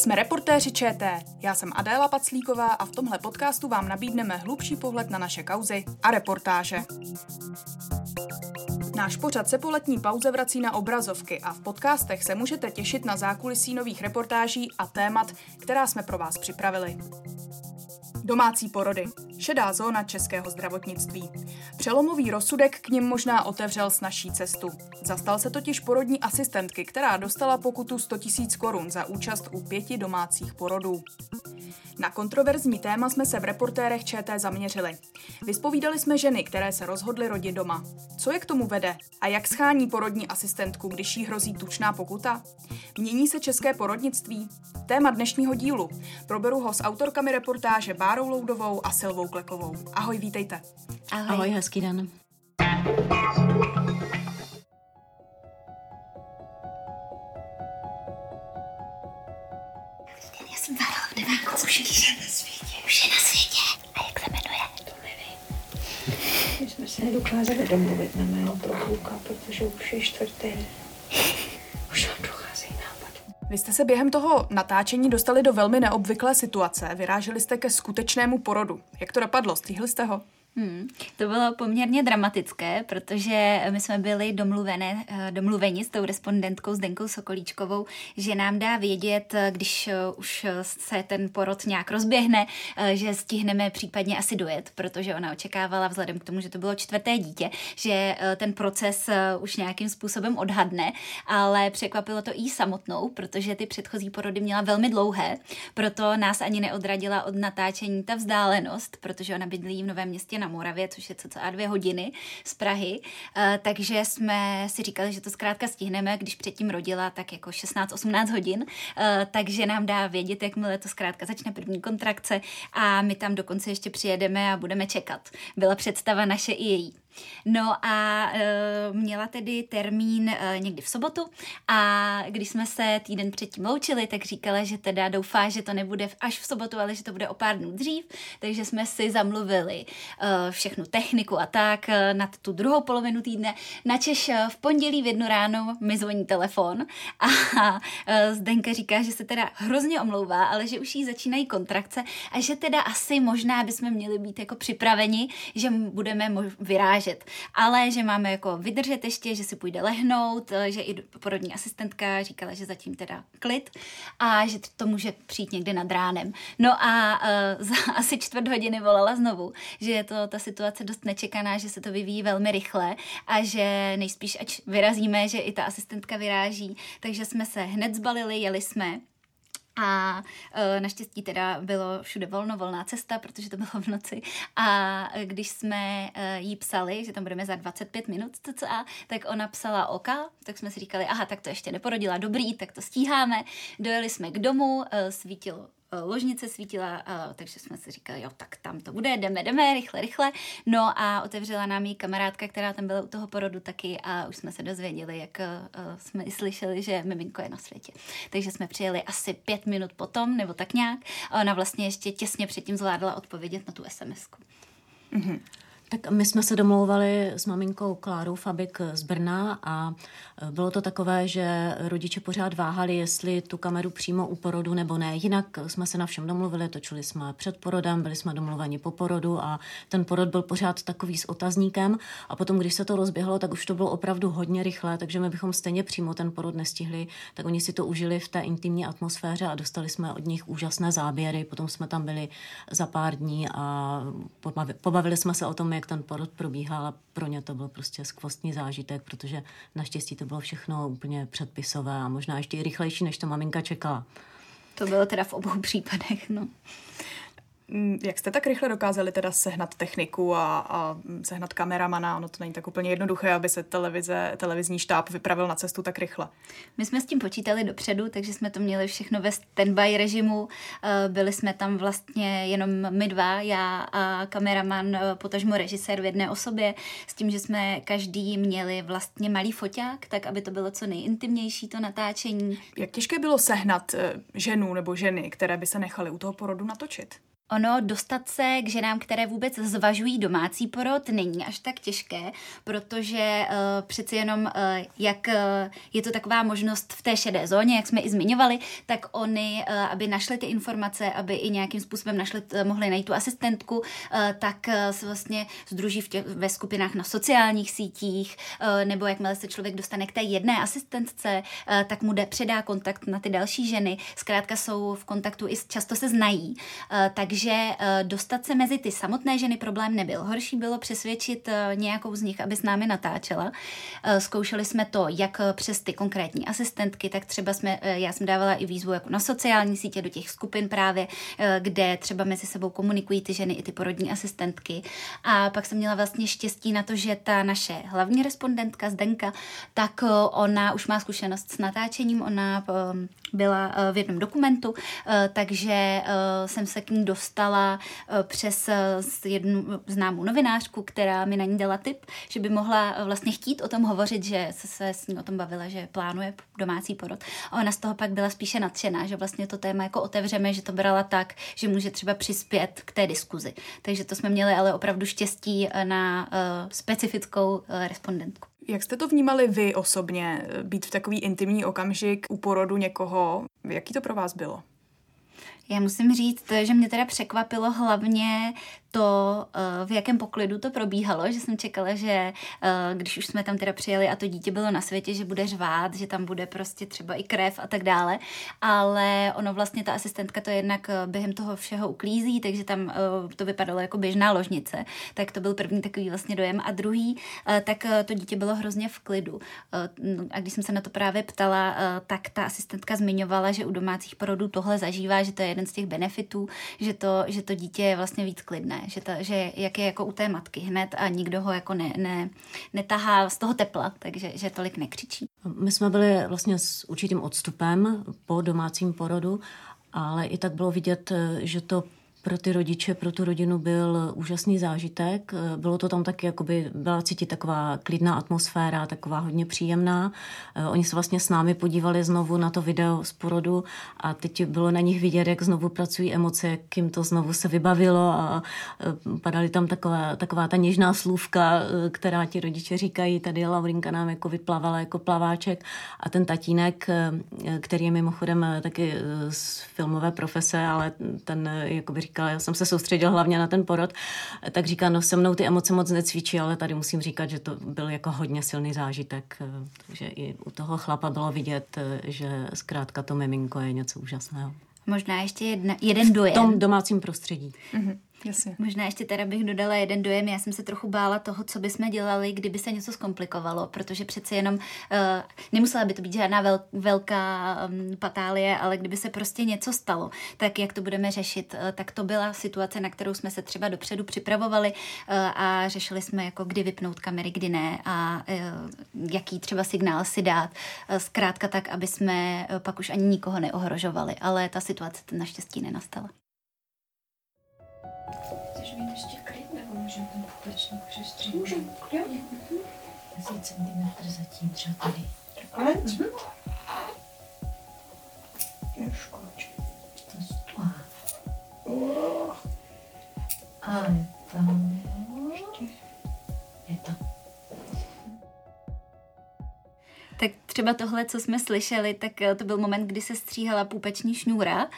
Jsme reportéři ČT. Já jsem Adéla Paclíková a v tomhle podcastu vám nabídneme hlubší pohled na naše kauzy a reportáže. Náš pořad se po letní pauze vrací na obrazovky a v podcastech se můžete těšit na zákulisí nových reportáží a témat, která jsme pro vás připravili. Domácí porody. Šedá zóna českého zdravotnictví. Přelomový rozsudek k ním možná otevřel s naší cestu. Zastal se totiž porodní asistentky, která dostala pokutu 100 000 korun za účast u pěti domácích porodů. Na kontroverzní téma jsme se v reportérech ČT zaměřili. Vyspovídali jsme ženy, které se rozhodly rodit doma. Co je k tomu vede a jak schání porodní asistentku, když jí hrozí tučná pokuta? Mění se české porodnictví? Téma dnešního dílu. Proberu ho s autorkami reportáže Bárou Loudovou a Silvou Klekovou. Ahoj, vítejte. Ahoj, Ahoj hezký den. Už je na světě. Už je na světě. A jak se jmenuje? To nevím. My jsme se nedokázali domluvit na mého probůka, protože už je čtvrtý. Už nám docházejí nápady. Vy jste se během toho natáčení dostali do velmi neobvyklé situace. Vyráželi jste ke skutečnému porodu. Jak to dopadlo? Stihli jste ho? Hmm, to bylo poměrně dramatické, protože my jsme byli domluvené, eh, domluveni s tou respondentkou Zdenkou Sokolíčkovou, že nám dá vědět, eh, když eh, už se ten porod nějak rozběhne, že stihneme případně asi dojet, protože ona očekávala vzhledem k tomu, že to bylo čtvrté dítě, že ten proces už nějakým způsobem odhadne, ale překvapilo to i samotnou, protože ty předchozí porody měla velmi dlouhé, proto nás ani neodradila od natáčení ta vzdálenost, protože ona bydlí v Novém městě na Moravě, což je cca dvě hodiny z Prahy, eh, takže jsme si říkali, že to zkrátka stihneme, když předtím rodila tak jako 16-18 hodin, eh, takže nám dá vědět, jakmile to zkrátka začne první kontrakce a my tam dokonce ještě přijedeme a budeme čekat. Byla představa naše i její. No a e, měla tedy termín e, někdy v sobotu a když jsme se týden předtím loučili, tak říkala, že teda doufá, že to nebude až v sobotu, ale že to bude o pár dnů dřív, takže jsme si zamluvili e, všechnu techniku a tak e, na tu druhou polovinu týdne. Načež v pondělí v jednu ráno mi zvoní telefon a e, Zdenka říká, že se teda hrozně omlouvá, ale že už jí začínají kontrakce a že teda asi možná bychom měli být jako připraveni, že budeme vyrážet vyvážet, ale že máme jako vydržet ještě, že si půjde lehnout, eh, že i porodní asistentka říkala, že zatím teda klid a že to může přijít někdy nad ránem. No a uh, za asi čtvrt hodiny volala znovu, že je to ta situace dost nečekaná, že se to vyvíjí velmi rychle a že nejspíš, ať vyrazíme, že i ta asistentka vyráží, takže jsme se hned zbalili, jeli jsme a e, naštěstí teda bylo všude volno, volná cesta, protože to bylo v noci. A když jsme e, jí psali, že tam budeme za 25 minut cca, tak ona psala oka, tak jsme si říkali, aha, tak to ještě neporodila, dobrý, tak to stíháme. Dojeli jsme k domu, e, svítilo ložnice svítila, eh, takže jsme si říkali, jo, tak tam to bude, jdeme, jdeme, rychle, rychle. No a otevřela nám jí kamarádka, která tam byla u toho porodu taky a už jsme se dozvěděli, jak eh, jsme i slyšeli, že miminko je na světě. Takže jsme přijeli asi pět minut potom, nebo tak nějak. A ona vlastně ještě těsně předtím zvládla odpovědět na tu SMS-ku. Mm-hmm. Tak my jsme se domlouvali s maminkou Klárou Fabik z Brna a e, bylo to takové, že rodiče pořád váhali, jestli tu kameru přímo u porodu nebo ne. Jinak jsme se na všem domluvili, točili jsme před porodem, byli jsme domluveni po porodu a ten porod byl pořád takový s otazníkem. A potom, když se to rozběhlo, tak už to bylo opravdu hodně rychle, takže my bychom stejně přímo ten porod nestihli, tak oni si to užili v té intimní atmosféře a dostali jsme od nich úžasné záběry, potom jsme tam byli za pár dní a pobavili jsme se o tom, jak ten porod probíhal a pro ně to byl prostě skvostný zážitek, protože naštěstí to bylo všechno úplně předpisové a možná ještě i rychlejší, než to maminka čekala. To bylo teda v obou případech, no. Mm, jak jste tak rychle dokázali teda sehnat techniku a, a sehnat kameramana? Ono to není tak úplně jednoduché, aby se televize, televizní štáb vypravil na cestu tak rychle. My jsme s tím počítali dopředu, takže jsme to měli všechno ve standby režimu. Eh, byli jsme tam vlastně jenom my dva, já a kameraman, eh, potažmo režisér v jedné osobě, s tím, že jsme každý měli vlastně malý foťák, tak aby to bylo co nejintimnější to natáčení. Jak těžké bylo sehnat eh, ženu nebo ženy, které by se nechaly u toho porodu natočit? Ono dostat se k ženám, které vůbec zvažují domácí porod, není až tak těžké, protože uh, přeci jenom, uh, jak uh, je to taková možnost v té šedé zóně, jak jsme i zmiňovali, tak oni, uh, aby našli ty informace, aby i nějakým způsobem našli, uh, mohli najít tu asistentku, uh, tak uh, se vlastně združí v tě, ve skupinách na sociálních sítích, uh, nebo jakmile se člověk dostane k té jedné asistentce, uh, tak mu jde, předá kontakt na ty další ženy. Zkrátka jsou v kontaktu i často se znají. Uh, takže takže uh, dostat se mezi ty samotné ženy problém nebyl. Horší bylo přesvědčit uh, nějakou z nich, aby s námi natáčela. Uh, zkoušeli jsme to jak přes ty konkrétní asistentky, tak třeba jsme, já jsem dávala i výzvu jako na sociální sítě do těch skupin právě, kde třeba mezi sebou komunikují ty ženy i ty porodní asistentky. A pak jsem měla vlastně štěstí na to, že ta naše hlavní respondentka Zdenka, tak ona už má zkušenost s natáčením, ona byla v jednom dokumentu, takže jsem se k ní dostala eh, přes eh, jednu známou novinářku, která mi na ní dala tip, že by mohla eh, vlastně chtít o tom hovořit, že se, s ní o tom bavila, že plánuje domácí porod. A ona z toho pak byla spíše nadšená, že vlastně to téma jako otevřeme, že to brala tak, že může třeba přispět k té diskuzi. Takže to jsme měli ale opravdu štěstí na specifickou respondentku. Jak jste to vnímali vy osobně, být v takový intimní okamžik u porodu někoho? Jaký to pro vás bylo? Já musím říct, že mě teda překvapilo hlavně to, eh, v jakém poklidu to probíhalo, že jsem čekala, že eh, když už jsme tam teda přijeli a to dítě bylo na světě, že bude řvát, že tam bude prostě třeba i krev a tak dále, ale ono vlastně ta asistentka to jednak eh, během toho všeho uklízí, takže tam to vypadalo jako běžná ložnice, tak to byl první takový vlastně dojem. A druhý, tak to dítě bylo hrozně v klidu. A když jsem se na to právě ptala, tak ta asistentka zmiňovala, že u domácích porodů tohle zažívá, že to je jeden z těch benefitů, že to, že to dítě je vlastně víc klidné že, ta, že jak je jako u té matky hned a nikdo ho jako ne, ne, netahá z toho tepla, takže že tolik nekřičí. My jsme byli vlastně s určitým odstupem po domácím porodu, ale i tak bylo vidět, že to pro ty rodiče, pro tu rodinu byl úžasný zážitek. Bylo to tam taky, jakoby byla cítit taková klidná atmosféra, taková hodně příjemná. Eh, oni se vlastně s námi podívali znovu na to video z porodu a teď bylo na nich vidět, jak znovu pracují emoce, jak jim to znovu se vybavilo a eh, padaly tam taková, taková ta něžná slůvka, eh, která ti rodiče říkají, tady Laurinka nám jako vyplavala jako plaváček a ten tatínek, který je mimochodem taky z filmové profese, ale ten jakoby říkala, já jsem se soustředil hlavně na ten porod, tak říká, no se mnou ty emoce moc necvičí, ale tady musím říkat, že to byl jako hodně silný zážitek, takže i u toho chlapa bylo vidět, že zkrátka to miminko je něco úžasného. Možná ještě jedna, jeden dojem. V tom domácím prostředí. Mm-hmm. Jasně. Možná ještě teda bych dodala jeden dojem. Já jsem se trochu bála toho, co bychom dělali, kdyby se něco zkomplikovalo, protože přece jenom uh, nemusela by to být žádná vel, velká um, patálie, ale kdyby se prostě něco stalo, tak jak to budeme řešit, uh, tak to byla situace, na kterou jsme se třeba dopředu připravovali uh, a řešili jsme, jako kdy vypnout kamery, kdy ne a uh, jaký třeba signál si dát. Uh, zkrátka tak, aby jsme uh, pak už ani nikoho neohrožovali, ale ta situace naštěstí nenastala. Chceš být ještě klid, nebo můžeme ten pupečník přestříhat? Můžeme, jo. Asi centimetr zatím, třeba tady. Takhle? Mhm. Ješkoč. To je tam. Je to. Tak třeba tohle, co jsme slyšeli, tak eh, to byl moment, kdy se stříhala půpeční šňůra,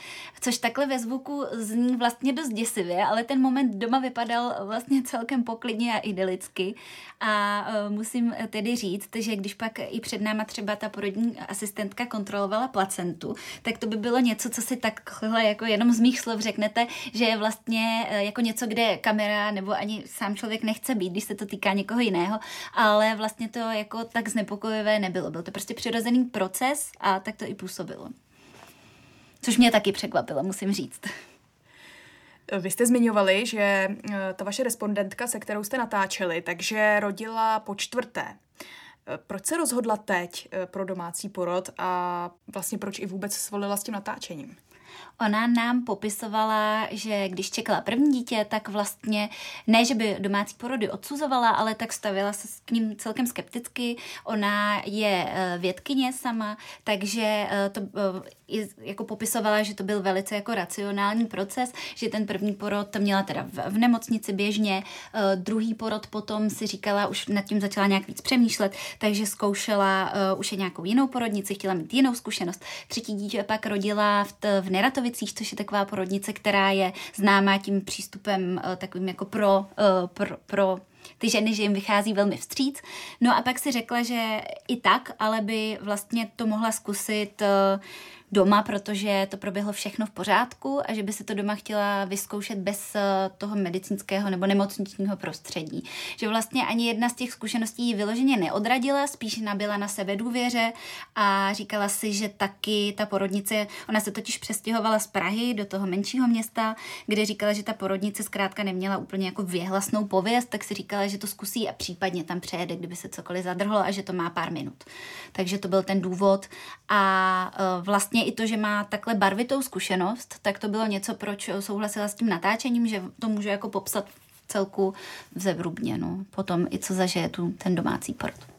což takhle ve zvuku zní vlastně dost děsivě, ale ten moment doma vypadal vlastně celkem poklidně a idylicky. A uh, musím tedy říct, že když pak i před náma třeba ta porodní asistentka kontrolovala placentu, tak to by bylo něco, co si takhle jako jenom z mých slov řeknete, že je vlastně uh, jako něco, kde kamera nebo ani sám člověk nechce být, když se to týká někoho jiného, ale vlastně to jako tak znepokojivé nebylo. Byl to prostě přirozený proces a tak to i působilo. Což mě taky překvapilo, musím říct. Vy jste zmiňovali, že eh, ta vaše respondentka, se kterou jste natáčeli, takže rodila po čtvrté. Eh, proč se rozhodla teď eh, pro domácí porod a vlastně proč i vůbec svolila s tím natáčením? Ona nám popisovala, že když čekala první dítě, tak vlastně ne, že by domácí porody odsuzovala, ale tak stavila se k ním celkem skepticky. Ona je eh, vědkyně sama, takže eh, to eh, jako popisovala, že to byl velice jako racionální proces, že ten první porod měla teda v, nemocnici běžně, druhý porod potom si říkala, už nad tím začala nějak víc přemýšlet, takže zkoušela už je nějakou jinou porodnici, chtěla mít jinou zkušenost. Třetí dítě pak rodila v, v Neratovicích, což je taková porodnice, která je známá tím přístupem takovým jako pro, pro, pro ty ženy, že jim vychází velmi vstříc. No a pak si řekla, že i tak, ale by vlastně to mohla zkusit uh, doma, protože to proběhlo všechno v pořádku a že by se to doma chtěla vyzkoušet bez eh, toho medicínského nebo nemocničního prostředí. Že vlastně ani jedna z těch zkušeností ji vyloženě neodradila, spíš nabila na sebe důvěře a říkala si, že taky ta porodnice, ona se totiž přestěhovala z Prahy do toho menšího města, kde říkala, že ta porodnice zkrátka neměla úplně jako věhlasnou pověst, tak si říkala, že to zkusí a případně tam přejede, kdyby se cokoliv zadrhlo a že to má pár minut. Takže to byl ten důvod a eh, i to, že má takhle barvitou zkušenost, tak to bylo něco, proč souhlasila s tím natáčením, že to můžu jako popsat v celku zevrubně, no. Potom i co zažije tu ten domácí porod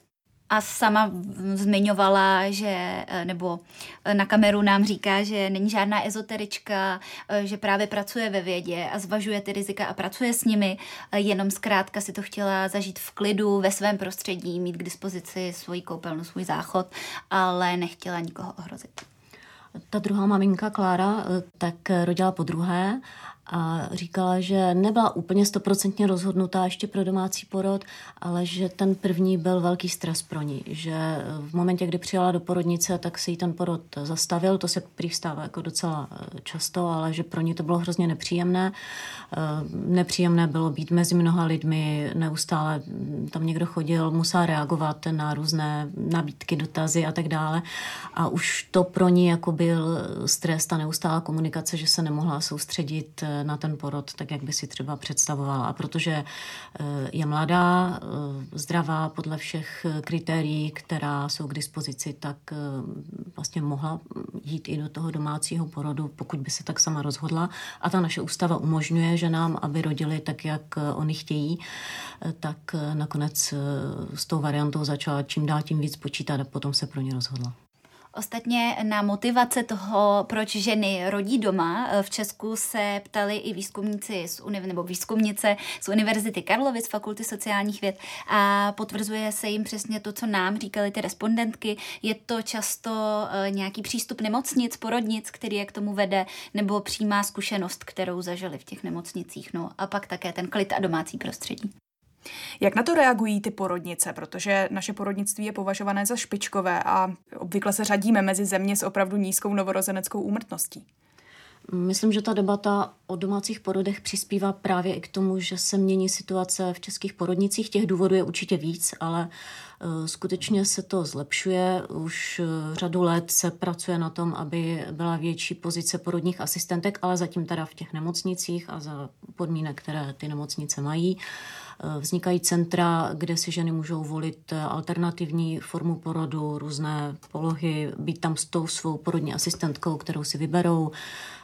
a sama zmiňovala, že, eh, nebo eh, na kameru nám říká, že není žádná ezoterička, eh, že právě pracuje ve vědě a zvažuje ty rizika a pracuje s nimi, jenom zkrátka si to chtěla zažít v klidu, ve svém prostředí, mít k dispozici svoji koupelnu, svůj záchod, ale nechtěla nikoho ohrozit. Ta druhá maminka, Klára, tak rodila po druhé a říkala, že nebyla úplně stoprocentně rozhodnutá ještě pro domácí porod, ale že ten první byl velký stres pro ní, že v momentě, kdy přijela do porodnice, tak se jí ten porod zastavil, to se prý jako docela eh, často, ale že pro ní to bylo hrozně nepříjemné. Eh, nepříjemné bylo být mezi mnoha lidmi, neustále tam někdo chodil, musela reagovat na různé nabídky, dotazy a tak dále. A už to pro ní jako byl stres, ta neustálá komunikace, že se nemohla soustředit eh, na ten porod, tak jak by si třeba představovala. A protože eh, je mladá, eh, zdravá podle všech kritérií, která jsou k dispozici, tak eh, vlastně mohla jít i do toho domácího porodu, pokud by se tak sama rozhodla. A ta naše ústava umožňuje ženám, aby rodili tak, jak oni chtějí, tak nakonec s tou variantou začala čím dál tím víc počítat a potom se pro ně rozhodla. Ostatně na motivace toho, proč ženy rodí doma, v Česku se ptali i výzkumníci z univ- nebo výzkumnice z Univerzity Karlovy z Fakulty sociálních věd a potvrzuje se jim přesně to, co nám říkali ty respondentky. Je to často uh, nějaký přístup nemocnic, porodnic, který je k tomu vede, nebo přímá zkušenost, kterou zažili v těch nemocnicích. No a pak také ten klid a domácí prostředí. Jak na to reagují ty porodnice? Protože naše porodnictví je považované za špičkové a obvykle se řadíme mezi země s opravdu nízkou novorozeneckou úmrtností. Myslím, že ta debata o domácích porodech přispívá právě i k tomu, že se mění situace v českých porodnicích. Těch důvodů je určitě víc, ale eh, skutečně se to zlepšuje. Už eh, řadu let se pracuje na tom, aby byla větší pozice porodních asistentek, ale zatím teda v těch nemocnicích a za podmínek, které ty nemocnice mají. Eh, vznikají centra, kde si ženy můžou volit alternativní formu porodu, různé polohy, být tam s tou svou porodní asistentkou, kterou si vyberou.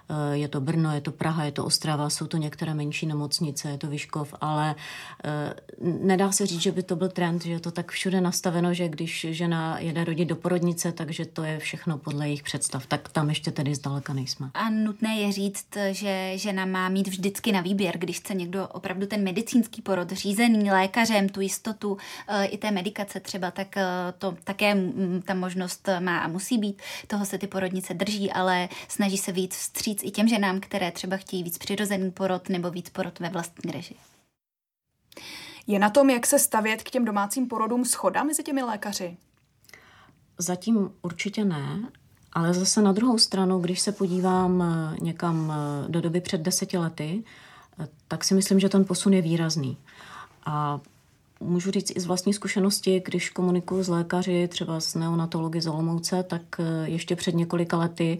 Eh, je to Brno, je to Praha, je to Ostrava, jsou to některé menší nemocnice, je to Vyškov, ale eh, nedá se říct, že by to byl trend, že je to tak všude nastaveno, že když žena jede rodit do porodnice, takže to je všechno podle jejich představ. Tak tam ještě tedy zdaleka nejsme. A nutné je říct, že žena má mít vždycky na výběr, když chce někdo opravdu ten medicínský porod řízený lékařem, tu jistotu eh, i té medikace třeba, tak to také ta možnost má a musí být. Toho se ty porodnice drží, ale snaží se víc vstříc víc i těm ženám, které třeba chtějí víc přirozený porod nebo víc porod ve vlastní režii. Je na tom, jak se stavět k těm domácím porodům schoda mezi těmi lékaři? Zatím určitě ne, ale zase na druhou stranu, když se podívám eh, někam eh, do doby před deseti lety, eh, tak si myslím, že ten posun je výrazný. A můžu říct i z vlastní zkušenosti, když komunikuju s lékaři, třeba s neonatology z Olomouce, tak ještě před několika lety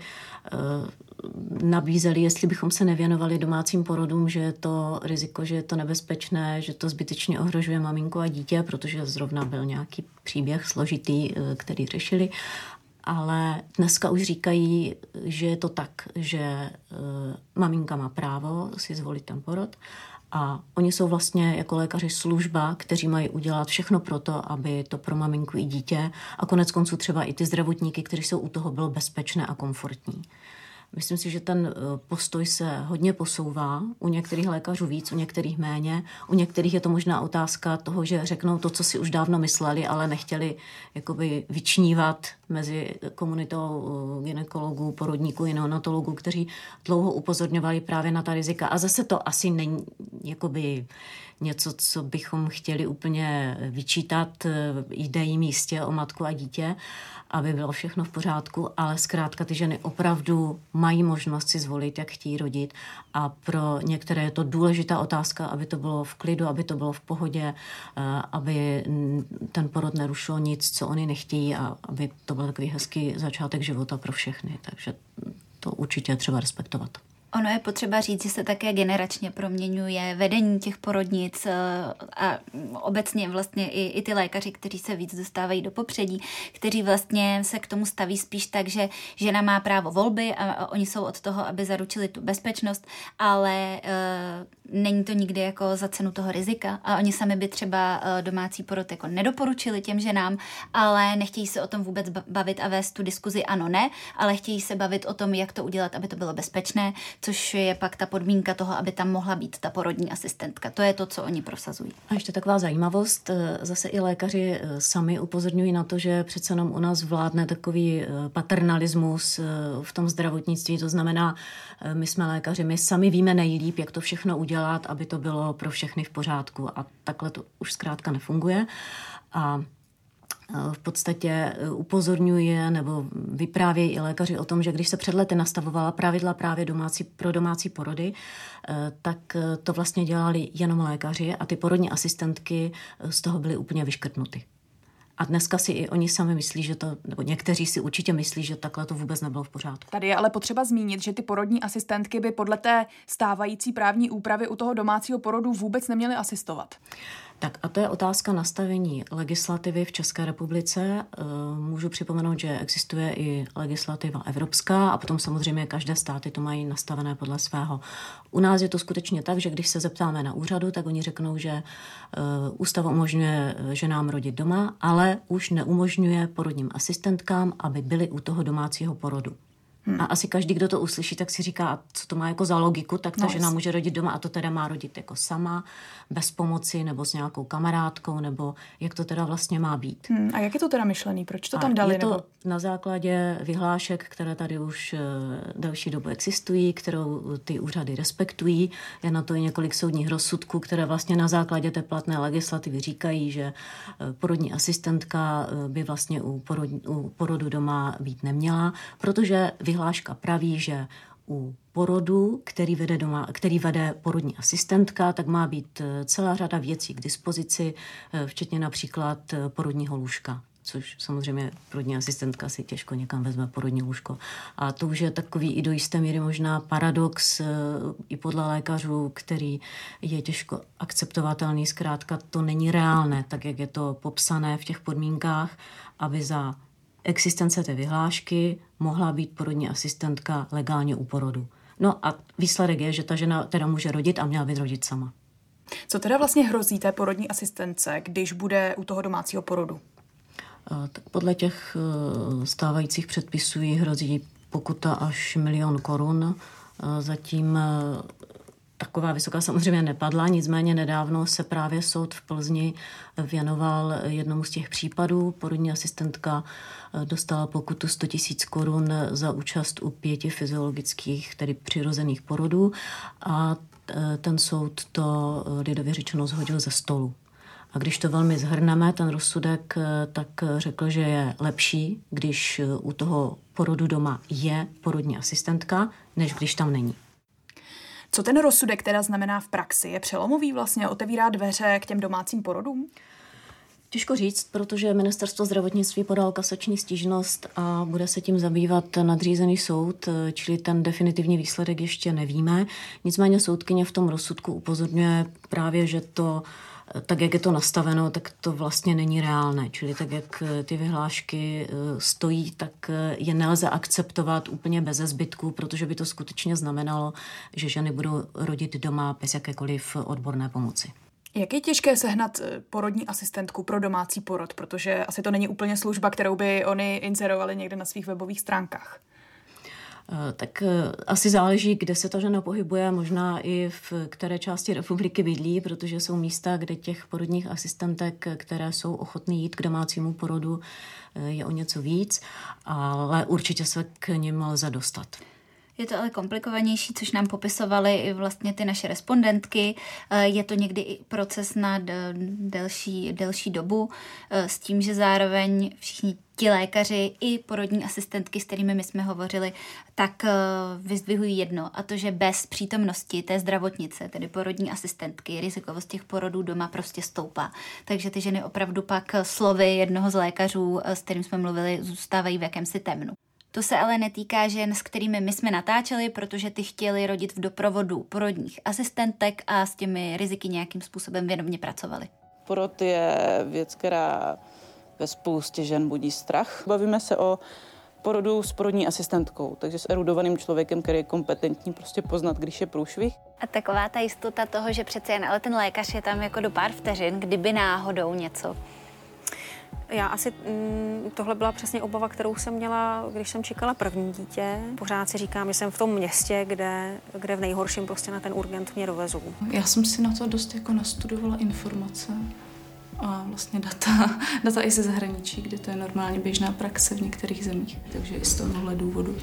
nabízeli, jestli bychom se nevěnovali domácím porodům, že je to riziko, že je to nebezpečné, že to zbytečně ohrožuje maminku a dítě, protože zrovna byl nějaký příběh složitý, eh, který řešili. ale dneska už říkají, že je to tak, že maminka má právo si zvolit ten porod a oni jsou vlastně jako lékaři služba, kteří mají udělat všechno pro to, aby to pro maminku i dítě a konec konců třeba i ty zdravotníky, kteří jsou u toho, bylo bezpečné a komfortní. Myslím si, že ten eh, postoj se hodně posouvá. U některých lékařů víc, u některých méně. U některých je to možná otázka toho, že řeknou to, co si už dávno mysleli, ale nechtěli jakoby vyčnívat mezi komunitou eh, ginekologů, porodníků neonatologů, kteří dlouho upozorňovali právě na ta rizika. A zase to asi není jakoby něco, co bychom chtěli úplně vyčítat. Eh, jde jim jistě o matku a dítě, aby bylo všechno v pořádku, ale zkrátka ty ženy opravdu mají možnost si zvolit, jak chtějí rodit a pro některé je to důležitá otázka, aby to bylo v klidu, aby to bylo v pohodě, eh, aby ten porod nerušil nic, co oni nechtějí a aby to byl takový hezký začátek života pro všechny. Takže to určitě třeba respektovat. Ono je potřeba říct, že se také generačně proměňuje vedení těch porodnic eh, a obecně vlastně i, i ty lékaři, kteří se víc dostávají do popředí, kteří vlastně se k tomu staví spíš tak, že žena má právo volby a oni jsou od toho, aby zaručili tu bezpečnost, ale uh, není to nikdy jako za cenu toho rizika. A oni sami by třeba uh, domácí porod jako nedoporučili těm ženám, ale nechtějí se o tom vůbec bavit a vést tu diskuzi ano, ne, ale chtějí se bavit o tom, jak to udělat, aby to bylo bezpečné, což je pak ta podmínka toho, aby tam mohla být ta porodní asistentka. To je to, co oni prosazují. A ještě taková zajímavost, eh, zase i lékaři eh, sami upozorňují na to, že přece jenom u nás vládne takový eh, paternalismus v tom zdravotnictví, to znamená, my jsme lékaři, my sami víme nejlíp, jak to všechno udělat, aby to bylo pro všechny v pořádku a takhle to už zkrátka nefunguje. A v podstatě e, upozorňuje nebo vyprávějí i lékaři o tom, že když se před lety nastavovala pravidla právě domácí, pro domácí porody, e, tak to vlastně dělali jenom lékaři a ty porodní asistentky z toho byly úplně vyškrtnuty. A dneska si i oni sami myslí, že to, nebo někteří si určitě myslí, že takhle to vůbec nebylo v pořádku. Tady je ale potřeba zmínit, že ty porodní asistentky by podle té stávající právní úpravy u toho domácího porodu vůbec neměly asistovat. Tak a to je otázka nastavení legislativy v České republice. Eh, můžu připomenout, že existuje i legislativa evropská a potom samozřejmě každé státy to mají nastavené podle svého. U nás je to skutečně tak, že když se zeptáme na úřadu, tak oni řeknou, že eh, ústav umožňuje eh, ženám rodit doma, ale už neumožňuje porodním asistentkám, aby byly u toho domácího porodu. Hmm. A asi každý, kdo to uslyší, tak si říká, co to má jako za logiku, tak ta no, žena může rodit doma a to teda má rodit jako sama, bez pomoci nebo s nějakou kamarádkou, nebo jak to teda vlastně má být. Hmm. A jak je to teda myšlený? Proč to a tam dali? Je to nebo? na základě vyhlášek, které tady už uh, další dobu existují, kterou ty úřady respektují. Je na to i několik soudních rozsudků, které vlastně na základě té platné legislativy říkají, že uh, porodní asistentka uh, by vlastně u, porod, u porodu doma být neměla, protože vyhláška praví, že u porodu, který vede, doma, který vede porodní asistentka, tak má být eh, celá řada věcí k dispozici, eh, včetně například eh, porodního lůžka což samozřejmě porodní asistentka si těžko někam vezme porodní lůžko. A to už je takový i do jisté míry možná paradox i podle lékařů, který je těžko akceptovatelný. Zkrátka to není reálné, tak jak je to popsané v těch podmínkách, aby za existence té vyhlášky mohla být porodní asistentka legálně u porodu. No a výsledek je, že ta žena teda může rodit a měla by rodit sama. Co teda vlastně hrozí té porodní asistence, když bude u toho domácího porodu? Tak podle těch e, stávajících předpisů jí hrozí pokuta až milion korun. Zatím e, taková vysoká samozřejmě nepadla, nicméně nedávno se právě soud v Plzni věnoval jednomu z těch případů. Porodní asistentka eh, dostala pokutu 100 tisíc korun za účast u pěti fyziologických, tedy přirozených porodů a eh, ten soud to eh, lidově řečeno zhodil ze stolu. A když to velmi zhrneme, ten rozsudek, tak řekl, že je lepší, když u toho porodu doma je porodní asistentka, než když tam není. Co ten rozsudek teda znamená v praxi? Je přelomový vlastně, otevírá dveře k těm domácím porodům? Těžko říct, protože ministerstvo zdravotnictví podal kasační stížnost a bude se tím zabývat nadřízený soud, čili ten definitivní výsledek ještě nevíme. Nicméně soudkyně v tom rozsudku upozorňuje právě, že to tak jak je to nastaveno, tak to vlastně není reálné. Čili tak, jak ty vyhlášky stojí, tak je nelze akceptovat úplně bez zbytku, protože by to skutečně znamenalo, že ženy budou rodit doma bez jakékoliv odborné pomoci. Jak je těžké sehnat eh, porodní asistentku pro domácí porod, protože asi to není úplně služba, kterou by oni inzerovali někde na svých webových stránkách? Eh, tak eh, asi záleží, kde se ta žena pohybuje, možná i v které části republiky bydlí, protože jsou místa, kde těch porodních asistentek, které jsou ochotné jít k domácímu porodu, je o něco víc, ale určitě se k nim lze dostat. Je to ale komplikovanější, což nám popisovaly i vlastně ty naše respondentky. Eh, je to někdy i proces na delší, delší dobu eh, s tím, že zároveň všichni ti lékaři i porodní asistentky, s kterými my jsme hovořili, tak eh, vyzdvihují jedno, a to, že bez přítomnosti té zdravotnice, tedy porodní asistentky, rizikovost těch porodů doma prostě stoupá. Takže ty ženy opravdu pak slovy jednoho z lékařů, s kterým jsme mluvili, zůstávají v jakémsi temnu. To se ale netýká žen, s kterými my jsme natáčeli, protože ty chtěli rodit v doprovodu porodních asistentek a s těmi riziky nějakým způsobem vědomě pracovali. Porod je věc, která ve spoustě žen budí strach. Bavíme se o porodu s porodní asistentkou, takže s erudovaným člověkem, který je kompetentní prostě poznat, když je průšvih. A taková ta jistota toho, že přece jen, ale ten lékař je tam jako do pár vteřin, kdyby náhodou něco já asi mm, tohle byla přesně obava, kterou jsem měla, když jsem čekala první dítě. Pořád si říkám, že jsem v tom městě, kde, kde v nejhorším prostě na ten urgent mě dovezou. Já jsem si na to dost jako nastudovala informace a vlastně data, data i ze zahraničí, kde to je normálně běžná praxe v některých zemích. Takže i z tohohle důvodu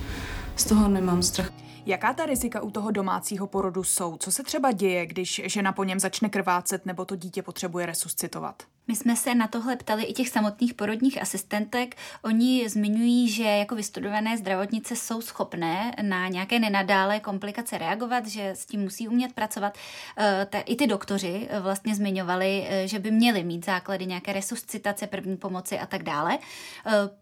z toho nemám strach. Jaká ta rizika u toho domácího porodu jsou? Co se třeba děje, když žena po něm začne krvácet nebo to dítě potřebuje resuscitovat? My jsme se na tohle ptali i těch samotných porodních asistentek. Oni zmiňují, že jako vystudované zdravotnice jsou schopné na nějaké nenadálé komplikace reagovat, že s tím musí umět pracovat. Eh, I ty doktoři eh, vlastně zmiňovali, eh, že by měli mít základy nějaké resuscitace, první pomoci a tak dále.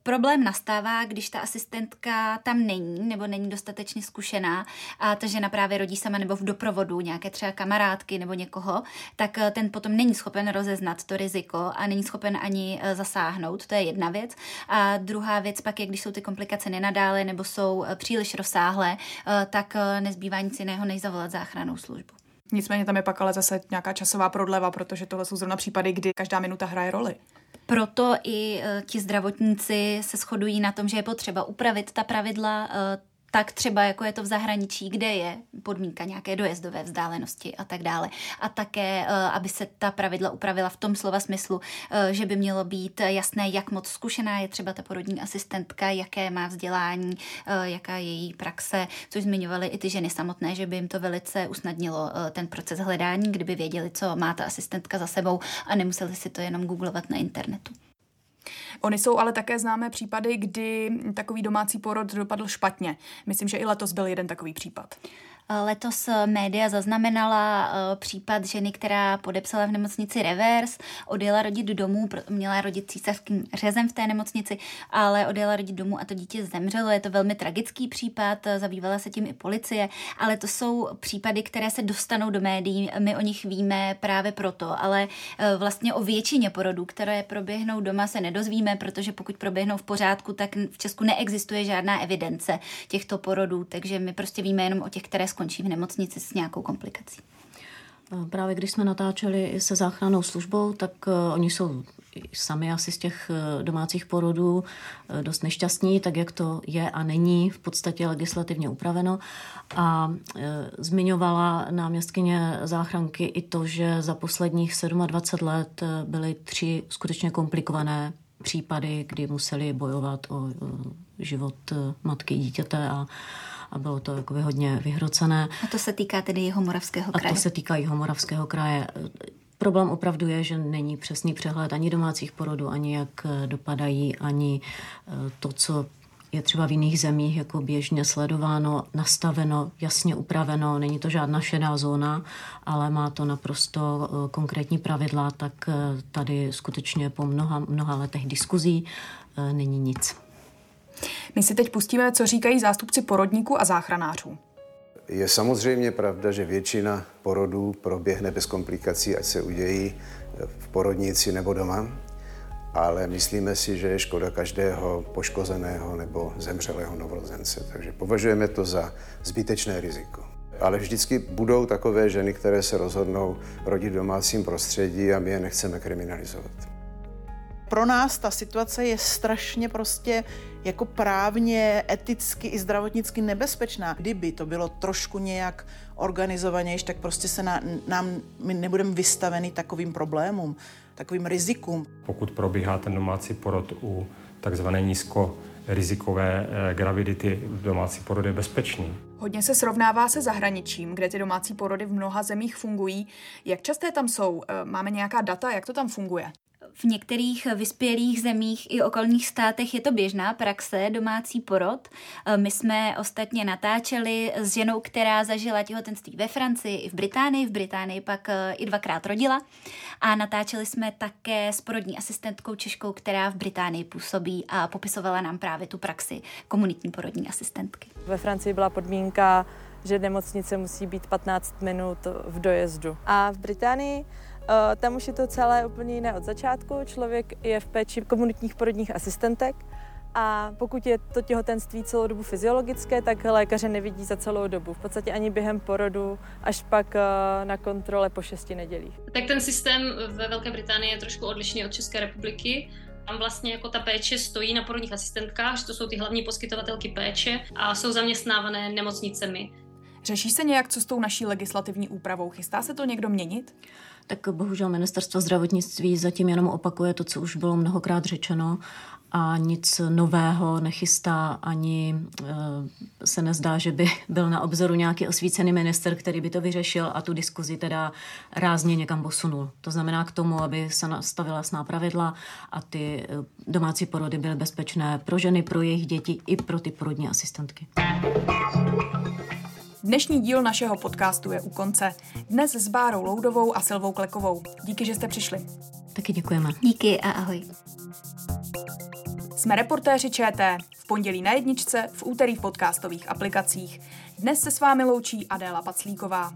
Problém nastává, když ta asistentka tam není nebo není dostatečně zkušená a ta žena právě rodí sama nebo v doprovodu nějaké třeba kamarádky nebo někoho, tak ten potom není schopen rozeznat to riziko riziko a není schopen ani eh, zasáhnout, to je jedna věc. A druhá věc pak je, když jsou ty komplikace nenadále nebo jsou eh, příliš rozsáhlé, eh, tak nezbývá nic jiného, než zavolat záchranou službu. Nicméně tam je pak ale zase nějaká časová prodleva, protože tohle jsou zrovna případy, kdy každá minuta hraje roli. Proto i ti zdravotníci se shodují na tom, že je potřeba upravit ta pravidla tak třeba jako je to v zahraničí, kde je podmínka nějaké dojezdové vzdálenosti a tak dále. A také, eh, aby se ta pravidla upravila v tom slova smyslu, eh, že by mělo být jasné, jak moc zkušená je třeba ta porodní asistentka, jaké má vzdělání, eh, jaká je její praxe, což zmiňovaly i ty ženy samotné, že by jim to velice usnadnilo ten proces hledání, kdyby věděli, co má ta asistentka za sebou a nemuseli si to jenom googlovat na internetu. Ony jsou ale také známé případy, kdy takový domácí porod dopadl špatně. Myslím, že i letos byl jeden takový případ. Letos média zaznamenala eh, případ ženy, která podepsala v nemocnici revers, odjela rodit domů, měla rodit císařským řezem v té nemocnici, ale odjela rodit domů a to dítě zemřelo. Je to velmi tragický případ, zabývala se tím i policie, ale to jsou případy, které se dostanou do médií. My o nich víme právě proto, ale eh, vlastně o většině porodů, které proběhnou doma, se nedozvíme, protože pokud proběhnou v pořádku, tak v Česku neexistuje žádná evidence těchto porodů, takže my prostě víme jenom o těch, které skončí v nemocnici s nějakou komplikací. Právě když jsme natáčeli se záchrannou službou, tak uh, oni jsou sami asi z těch uh, domácích porodů uh, dost nešťastní, tak jak to je a není v podstatě legislativně upraveno. A zmiňovala náměstkyně záchranky i to, že za posledních 27 let byly tři skutečně komplikované případy, kdy museli bojovat o život matky dítěte a a bylo to jako hodně vyhrocené. A to se týká tedy jeho moravského kraje? A to se týká jeho moravského kraje. Problém opravdu je, že není přesný přehled ani domácích porodů, ani jak dopadají, ani eh, to, co je třeba v jiných zemích jako běžně sledováno, nastaveno, jasně upraveno, není to žádná šedá zóna, ale má to naprosto eh, konkrétní pravidla, tak eh, tady skutečně po mnoha, mnoha letech diskuzí není nic. My si teď pustíme, co říkají zástupci porodníků a záchranářů. Je samozřejmě pravda, že většina porodů proběhne bez komplikací, ať se udějí v porodnici nebo doma, ale myslíme si, že je škoda každého poškozeného nebo zemřelého novorozence. Takže považujeme to za zbytečné riziko. Ale vždycky budou takové ženy, které se rozhodnou rodit v domácím prostředí a my je nechceme kriminalizovat pro nás ta situace je strašně prostě jako právně, eticky i zdravotnicky nebezpečná. Kdyby to bylo trošku nějak organizovanější, tak prostě se na, nám, my nebudeme vystaveni takovým problémům, takovým rizikům. Pokud probíhá ten domácí porod u takzvané nízko rizikové eh, gravidity, domácí porod je bezpečný. Hodně se srovnává se zahraničím, kde ty domácí porody v mnoha zemích fungují. Jak časté tam jsou? Eh, máme nějaká data, jak to tam funguje? V některých vyspělých zemích i okolních státech je to běžná praxe, domácí porod. E, my jsme ostatně natáčeli s ženou, která zažila těhotenství ve Francii i v Británii. V Británii pak e, i dvakrát rodila. A natáčeli jsme také s porodní asistentkou Češkou, která v Británii působí a popisovala nám právě tu praxi komunitní porodní asistentky. Ve Francii byla podmínka, že nemocnice musí být 15 minut v dojezdu. A v Británii tam už je to celé úplně jiné od začátku. Člověk je v péči komunitních porodních asistentek a pokud je to těhotenství celou dobu fyziologické, tak lékaře nevidí za celou dobu. V podstatě ani během porodu, až pak eh, na kontrole po šesti nedělích. Tak ten systém ve Velké Británii je trošku odlišný od České republiky. Tam vlastně jako ta péče stojí na porodních asistentkách, že to jsou ty hlavní poskytovatelky péče a jsou zaměstnávané nemocnicemi. Řeší se nějak, co s tou naší legislativní úpravou? Chystá se to někdo měnit? Tak bohužel ministerstvo zdravotnictví zatím jenom opakuje to, co už bylo mnohokrát řečeno a nic nového nechystá, ani e, se nezdá, že by byl na obzoru nějaký osvícený minister, který by to vyřešil a tu diskuzi teda rázně někam posunul. To znamená k tomu, aby se nastavila jasná pravidla a ty e, domácí porody byly bezpečné pro ženy, pro jejich děti i pro ty porodní asistentky. Dnešní díl našeho podcastu je u konce. Dnes s Bárou Loudovou a Silvou Klekovou. Díky, že jste přišli. Taky děkujeme. Díky a ahoj. Jsme reportéři ČT. V pondělí na jedničce, v úterý v podcastových aplikacích. Dnes se s vámi loučí Adéla Paclíková.